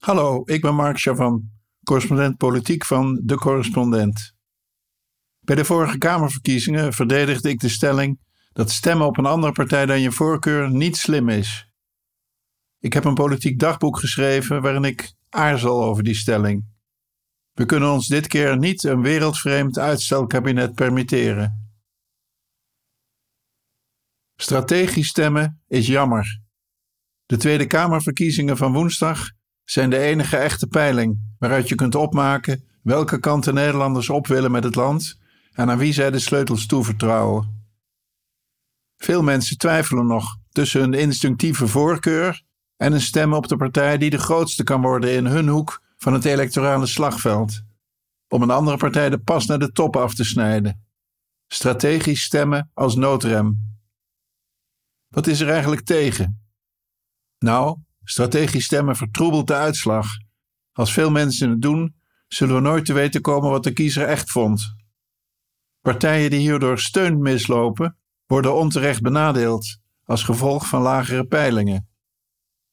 Hallo, ik ben Mark Chavan, correspondent politiek van De Correspondent. Bij de vorige Kamerverkiezingen verdedigde ik de stelling dat stemmen op een andere partij dan je voorkeur niet slim is. Ik heb een politiek dagboek geschreven waarin ik aarzel over die stelling. We kunnen ons dit keer niet een wereldvreemd uitstelkabinet permitteren. Strategisch stemmen is jammer. De Tweede Kamerverkiezingen van woensdag zijn de enige echte peiling waaruit je kunt opmaken welke kant de Nederlanders op willen met het land en aan wie zij de sleutels toevertrouwen. Veel mensen twijfelen nog tussen een instinctieve voorkeur en een stem op de partij die de grootste kan worden in hun hoek van het electorale slagveld, om een andere partij de pas naar de top af te snijden. Strategisch stemmen als noodrem. Wat is er eigenlijk tegen? Nou, strategisch stemmen vertroebelt de uitslag. Als veel mensen het doen, zullen we nooit te weten komen wat de kiezer echt vond. Partijen die hierdoor steun mislopen, worden onterecht benadeeld als gevolg van lagere peilingen.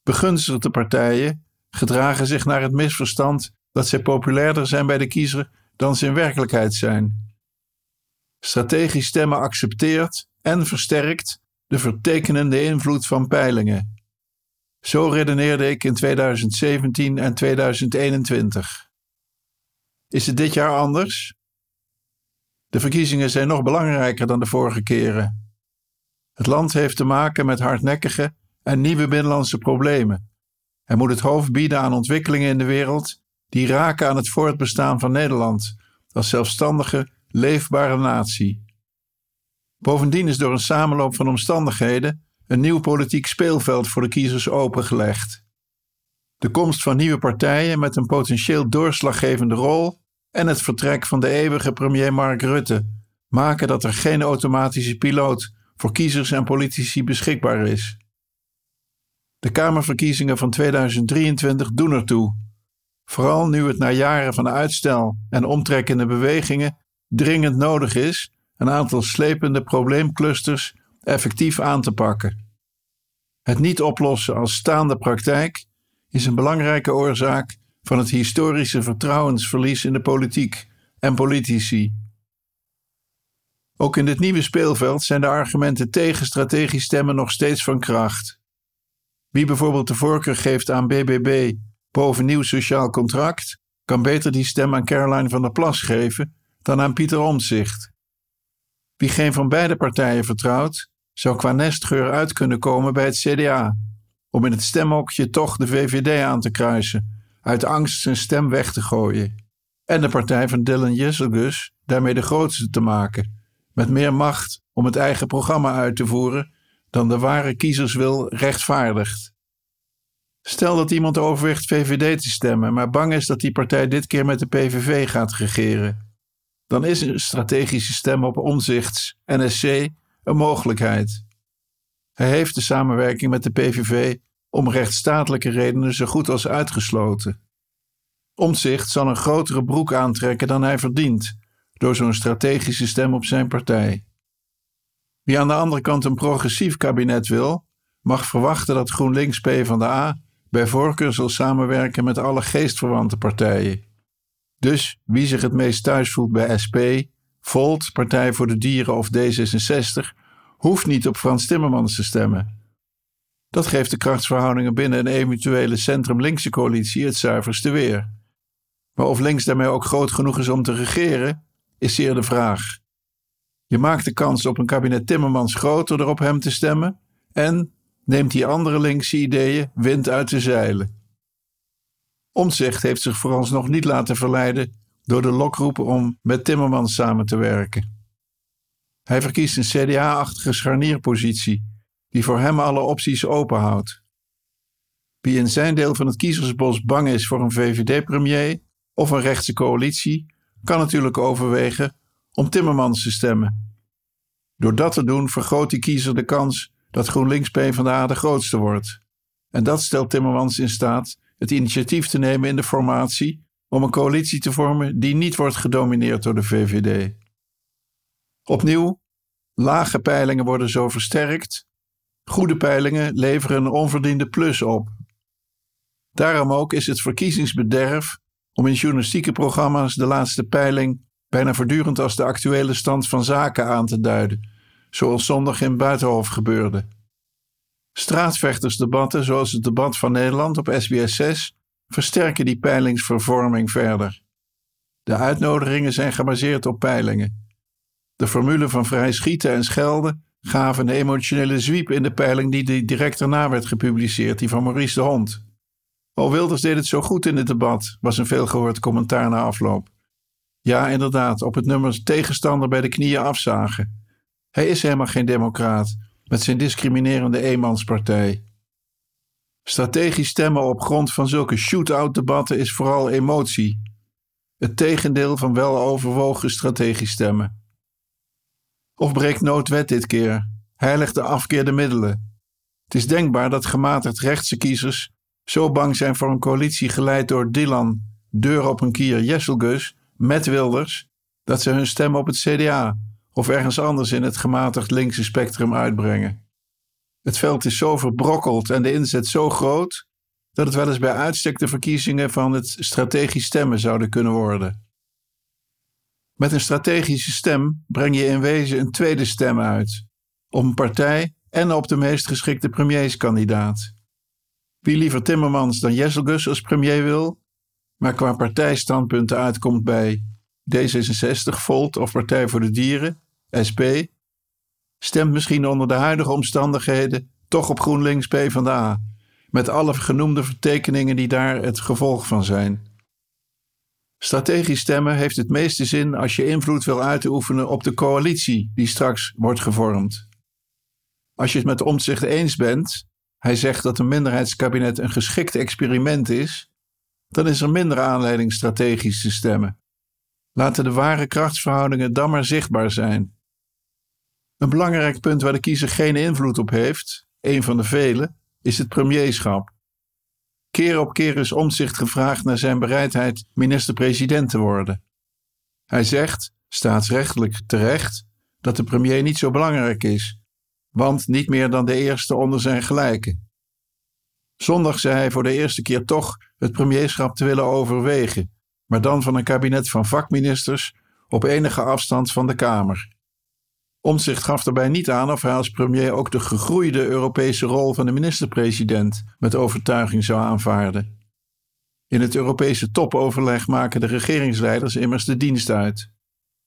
Begunstigde partijen gedragen zich naar het misverstand dat zij populairder zijn bij de kiezer dan ze in werkelijkheid zijn. Strategisch stemmen accepteert en versterkt de vertekenende invloed van peilingen. Zo redeneerde ik in 2017 en 2021. Is het dit jaar anders? De verkiezingen zijn nog belangrijker dan de vorige keren. Het land heeft te maken met hardnekkige en nieuwe binnenlandse problemen. Hij moet het hoofd bieden aan ontwikkelingen in de wereld die raken aan het voortbestaan van Nederland als zelfstandige, leefbare natie. Bovendien is door een samenloop van omstandigheden een nieuw politiek speelveld voor de kiezers opengelegd. De komst van nieuwe partijen met een potentieel doorslaggevende rol en het vertrek van de eeuwige premier Mark Rutte maken dat er geen automatische piloot voor kiezers en politici beschikbaar is. De Kamerverkiezingen van 2023 doen ertoe. Vooral nu het na jaren van uitstel en omtrekkende bewegingen dringend nodig is een aantal slepende probleemclusters effectief aan te pakken. Het niet oplossen als staande praktijk is een belangrijke oorzaak van het historische vertrouwensverlies in de politiek en politici. Ook in dit nieuwe speelveld zijn de argumenten tegen strategisch stemmen nog steeds van kracht. Wie bijvoorbeeld de voorkeur geeft aan BBB boven nieuw sociaal contract, kan beter die stem aan Caroline van der Plas geven dan aan Pieter Omtzigt. Wie geen van beide partijen vertrouwt, zou qua nestgeur uit kunnen komen bij het CDA, om in het stemhokje toch de VVD aan te kruisen, uit angst zijn stem weg te gooien. En de partij van Dylan Jesselgus daarmee de grootste te maken, met meer macht om het eigen programma uit te voeren dan de ware kiezerswil rechtvaardigt. Stel dat iemand overweegt VVD te stemmen, maar bang is dat die partij dit keer met de PVV gaat regeren. Dan is een strategische stem op omzichts NSC een mogelijkheid. Hij heeft de samenwerking met de PVV om rechtsstatelijke redenen zo goed als uitgesloten. Omzicht zal een grotere broek aantrekken dan hij verdient door zo'n strategische stem op zijn partij. Wie aan de andere kant een progressief kabinet wil, mag verwachten dat GroenLinks PvdA bij voorkeur zal samenwerken met alle geestverwante partijen. Dus wie zich het meest thuis voelt bij SP, Volt, Partij voor de Dieren of D66, hoeft niet op Frans Timmermans te stemmen. Dat geeft de krachtsverhoudingen binnen een eventuele centrum-linkse coalitie het zuiverste weer. Maar of links daarmee ook groot genoeg is om te regeren, is zeer de vraag. Je maakt de kans op een kabinet Timmermans groter door op hem te stemmen en neemt die andere linkse ideeën wind uit de zeilen. Omtzigt heeft zich vooralsnog niet laten verleiden door de lokroepen om met Timmermans samen te werken. Hij verkiest een CDA-achtige scharnierpositie die voor hem alle opties openhoudt. Wie in zijn deel van het kiezersbos bang is voor een VVD-premier of een rechtse coalitie, kan natuurlijk overwegen om Timmermans te stemmen. Door dat te doen vergroot die kiezer de kans dat GroenLinks PvdA de grootste wordt. En dat stelt Timmermans in staat het initiatief te nemen in de formatie om een coalitie te vormen die niet wordt gedomineerd door de VVD. Opnieuw, lage peilingen worden zo versterkt, goede peilingen leveren een onverdiende plus op. Daarom ook is het verkiezingsbederf om in journalistieke programma's de laatste peiling bijna voortdurend als de actuele stand van zaken aan te duiden, zoals zondag in Buitenhof gebeurde. Straatvechtersdebatten, zoals het debat van Nederland op SBS 6, versterken die peilingsvervorming verder. De uitnodigingen zijn gebaseerd op peilingen. De formule van vrij schieten en schelden gaven een emotionele zwiep in de peiling die direct daarna werd gepubliceerd, die van Maurice de Hond. Al Wilders deed het zo goed in het debat, was een veelgehoord commentaar na afloop. Ja, inderdaad, op het nummer tegenstander bij de knieën afzagen. Hij is helemaal geen democraat, met zijn discriminerende eenmanspartij. Strategisch stemmen op grond van zulke shoot-out debatten is vooral emotie. Het tegendeel van weloverwogen strategisch stemmen. Of breekt noodwet dit keer? Heiligt de afkeer de middelen? Het is denkbaar dat gematigd rechtse kiezers zo bang zijn voor een coalitie geleid door Dylan, deur op een kier Jesselgus met Wilders, dat ze hun stem op het CDA of ergens anders in het gematigd linkse spectrum uitbrengen. Het veld is zo verbrokkeld en de inzet zo groot dat het wel eens bij uitstek de verkiezingen van het strategisch stemmen zouden kunnen worden. Met een strategische stem breng je in wezen een tweede stem uit, op een partij en op de meest geschikte premierskandidaat. Wie liever Timmermans dan Jesselgus als premier wil, maar qua partijstandpunten uitkomt bij D66, Volt of Partij voor de Dieren, SP, stemt misschien onder de huidige omstandigheden toch op GroenLinks PvdA, met alle genoemde vertekeningen die daar het gevolg van zijn. Strategisch stemmen heeft het meeste zin als je invloed wil uitoefenen op de coalitie die straks wordt gevormd. Als je het met Omtzigt eens bent, hij zegt dat een minderheidskabinet een geschikt experiment is, dan is er minder aanleiding strategisch te stemmen. Laten de ware krachtsverhoudingen dan maar zichtbaar zijn. Een belangrijk punt waar de kiezer geen invloed op heeft, een van de vele, is het premierschap. Keer op keer is Omtzigt gevraagd naar zijn bereidheid minister-president te worden. Hij zegt, staatsrechtelijk terecht, dat de premier niet zo belangrijk is, want niet meer dan de eerste onder zijn gelijken. Zondag zei hij voor de eerste keer toch het premierschap te willen overwegen, maar dan van een kabinet van vakministers op enige afstand van de Kamer. Omtzigt gaf daarbij niet aan of hij als premier ook de gegroeide Europese rol van de minister-president met overtuiging zou aanvaarden. In het Europese topoverleg maken de regeringsleiders immers de dienst uit.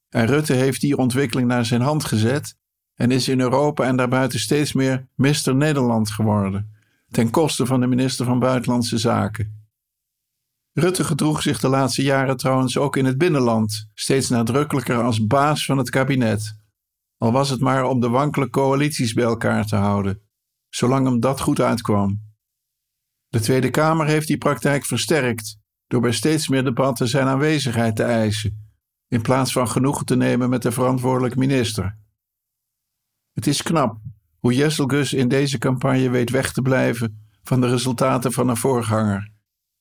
En Rutte heeft die ontwikkeling naar zijn hand gezet en is in Europa en daarbuiten steeds meer Mr. Nederland geworden, ten koste van de minister van Buitenlandse Zaken. Rutte gedroeg zich de laatste jaren trouwens ook in het binnenland steeds nadrukkelijker als baas van het kabinet al was het maar om de wankele coalities bij elkaar te houden, zolang hem dat goed uitkwam. De Tweede Kamer heeft die praktijk versterkt door bij steeds meer debatten zijn aanwezigheid te eisen, in plaats van genoegen te nemen met de verantwoordelijk minister. Het is knap hoe Jesselgus in deze campagne weet weg te blijven van de resultaten van een voorganger,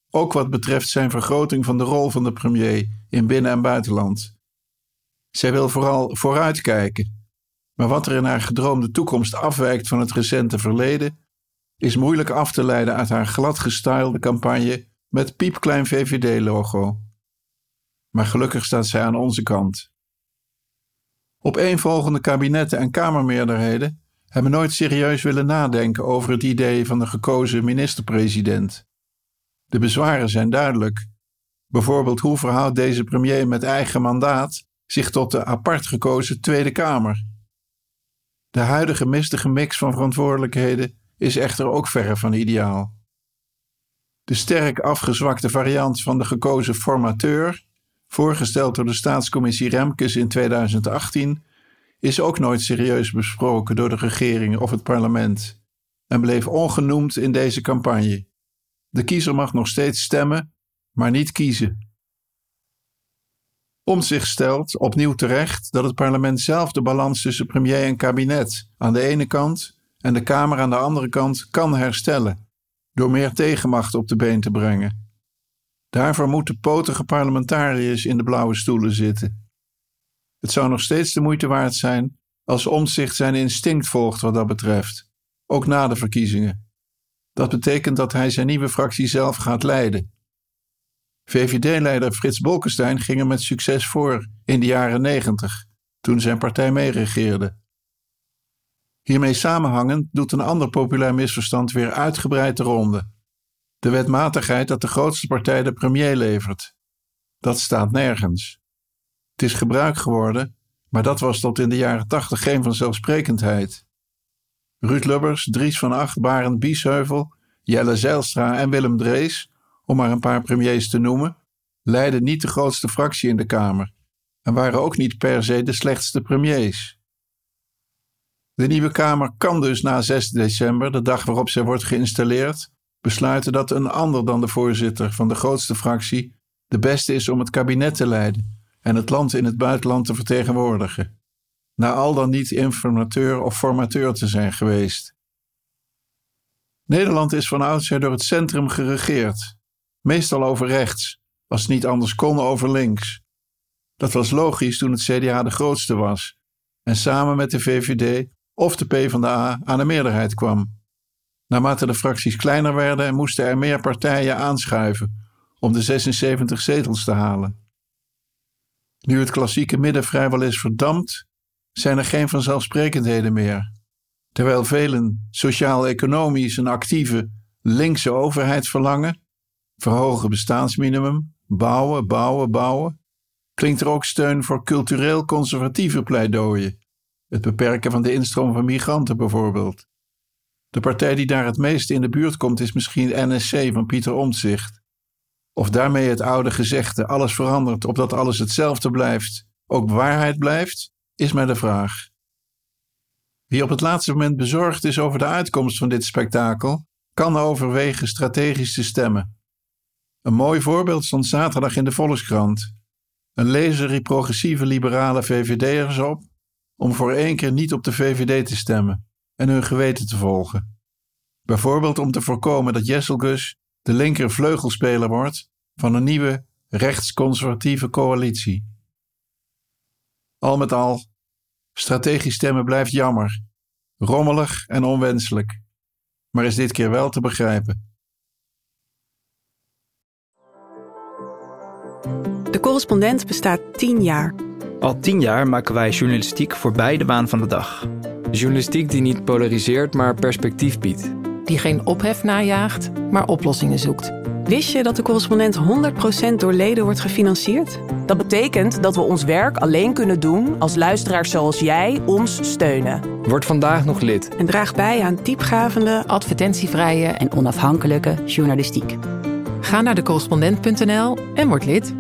ook wat betreft zijn vergroting van de rol van de premier in binnen- en buitenland. Zij wil vooral vooruitkijken maar wat er in haar gedroomde toekomst afwijkt van het recente verleden, is moeilijk af te leiden uit haar glad gestylede campagne met piepklein VVD-logo. Maar gelukkig staat zij aan onze kant. Opeenvolgende kabinetten en kamermeerderheden hebben nooit serieus willen nadenken over het idee van de gekozen minister-president. De bezwaren zijn duidelijk. Bijvoorbeeld hoe verhoudt deze premier met eigen mandaat zich tot de apart gekozen Tweede Kamer? De huidige mistige mix van verantwoordelijkheden is echter ook verre van ideaal. De sterk afgezwakte variant van de gekozen formateur, voorgesteld door de staatscommissie Remkes in 2018, is ook nooit serieus besproken door de regering of het parlement en bleef ongenoemd in deze campagne. De kiezer mag nog steeds stemmen, maar niet kiezen om zich stelt, opnieuw terecht, dat het parlement zelf de balans tussen premier en kabinet aan de ene kant en de Kamer aan de andere kant kan herstellen, door meer tegenmacht op de been te brengen. Daarvoor moeten potige parlementariërs in de blauwe stoelen zitten. Het zou nog steeds de moeite waard zijn als Omtzigt zijn instinct volgt wat dat betreft, ook na de verkiezingen. Dat betekent dat hij zijn nieuwe fractie zelf gaat leiden. VVD-leider Frits Bolkestein ging er met succes voor in de jaren 90, toen zijn partij meeregeerde. Hiermee samenhangend doet een ander populair misverstand weer uitgebreid de ronde. De wetmatigheid dat de grootste partij de premier levert. Dat staat nergens. Het is gebruik geworden, maar dat was tot in de jaren 80 geen vanzelfsprekendheid. Ruud Lubbers, Dries van Acht, Barend Biesheuvel, Jelle Zijlstra en Willem Drees, om maar een paar premiers te noemen, leidden niet de grootste fractie in de Kamer en waren ook niet per se de slechtste premiers. De nieuwe Kamer kan dus na 6 december, de dag waarop zij wordt geïnstalleerd, besluiten dat een ander dan de voorzitter van de grootste fractie de beste is om het kabinet te leiden en het land in het buitenland te vertegenwoordigen, na al dan niet informateur of formateur te zijn geweest. Nederland is van oudsher door het centrum geregeerd, meestal over rechts, als het niet anders kon over links. Dat was logisch toen het CDA de grootste was en samen met de VVD of de PvdA aan de meerderheid kwam. Naarmate de fracties kleiner werden, moesten er meer partijen aanschuiven om de 76 zetels te halen. Nu het klassieke midden vrijwel is verdampt, zijn er geen vanzelfsprekendheden meer. Terwijl velen sociaal-economisch een actieve linkse overheid verlangen, verhogen bestaansminimum, bouwen, bouwen, bouwen, klinkt er ook steun voor cultureel conservatieve pleidooien. Het beperken van de instroom van migranten bijvoorbeeld. De partij die daar het meest in de buurt komt is misschien NSC van Pieter Omtzigt. Of daarmee het oude gezegde alles verandert opdat alles hetzelfde blijft, ook waarheid blijft, is mij de vraag. Wie op het laatste moment bezorgd is over de uitkomst van dit spektakel, kan overwegen strategisch te stemmen. Een mooi voorbeeld stond zaterdag in de Volkskrant. Een lezer riep progressieve liberale VVD'ers op om voor één keer niet op de VVD te stemmen en hun geweten te volgen. Bijvoorbeeld om te voorkomen dat Jesselgus de linker vleugelspeler wordt van een nieuwe rechtsconservatieve coalitie. Al met al, strategisch stemmen blijft jammer, rommelig en onwenselijk, maar is dit keer wel te begrijpen. De correspondent bestaat tien jaar. Al tien jaar maken wij journalistiek voorbij de waan van de dag. Journalistiek die niet polariseert, maar perspectief biedt. Die geen ophef najaagt, maar oplossingen zoekt. Wist je dat de correspondent 100% door leden wordt gefinancierd? Dat betekent dat we ons werk alleen kunnen doen als luisteraars zoals jij ons steunen. Word vandaag nog lid. En draag bij aan diepgravende, advertentievrije en onafhankelijke journalistiek. Ga naar decorrespondent.nl en word lid.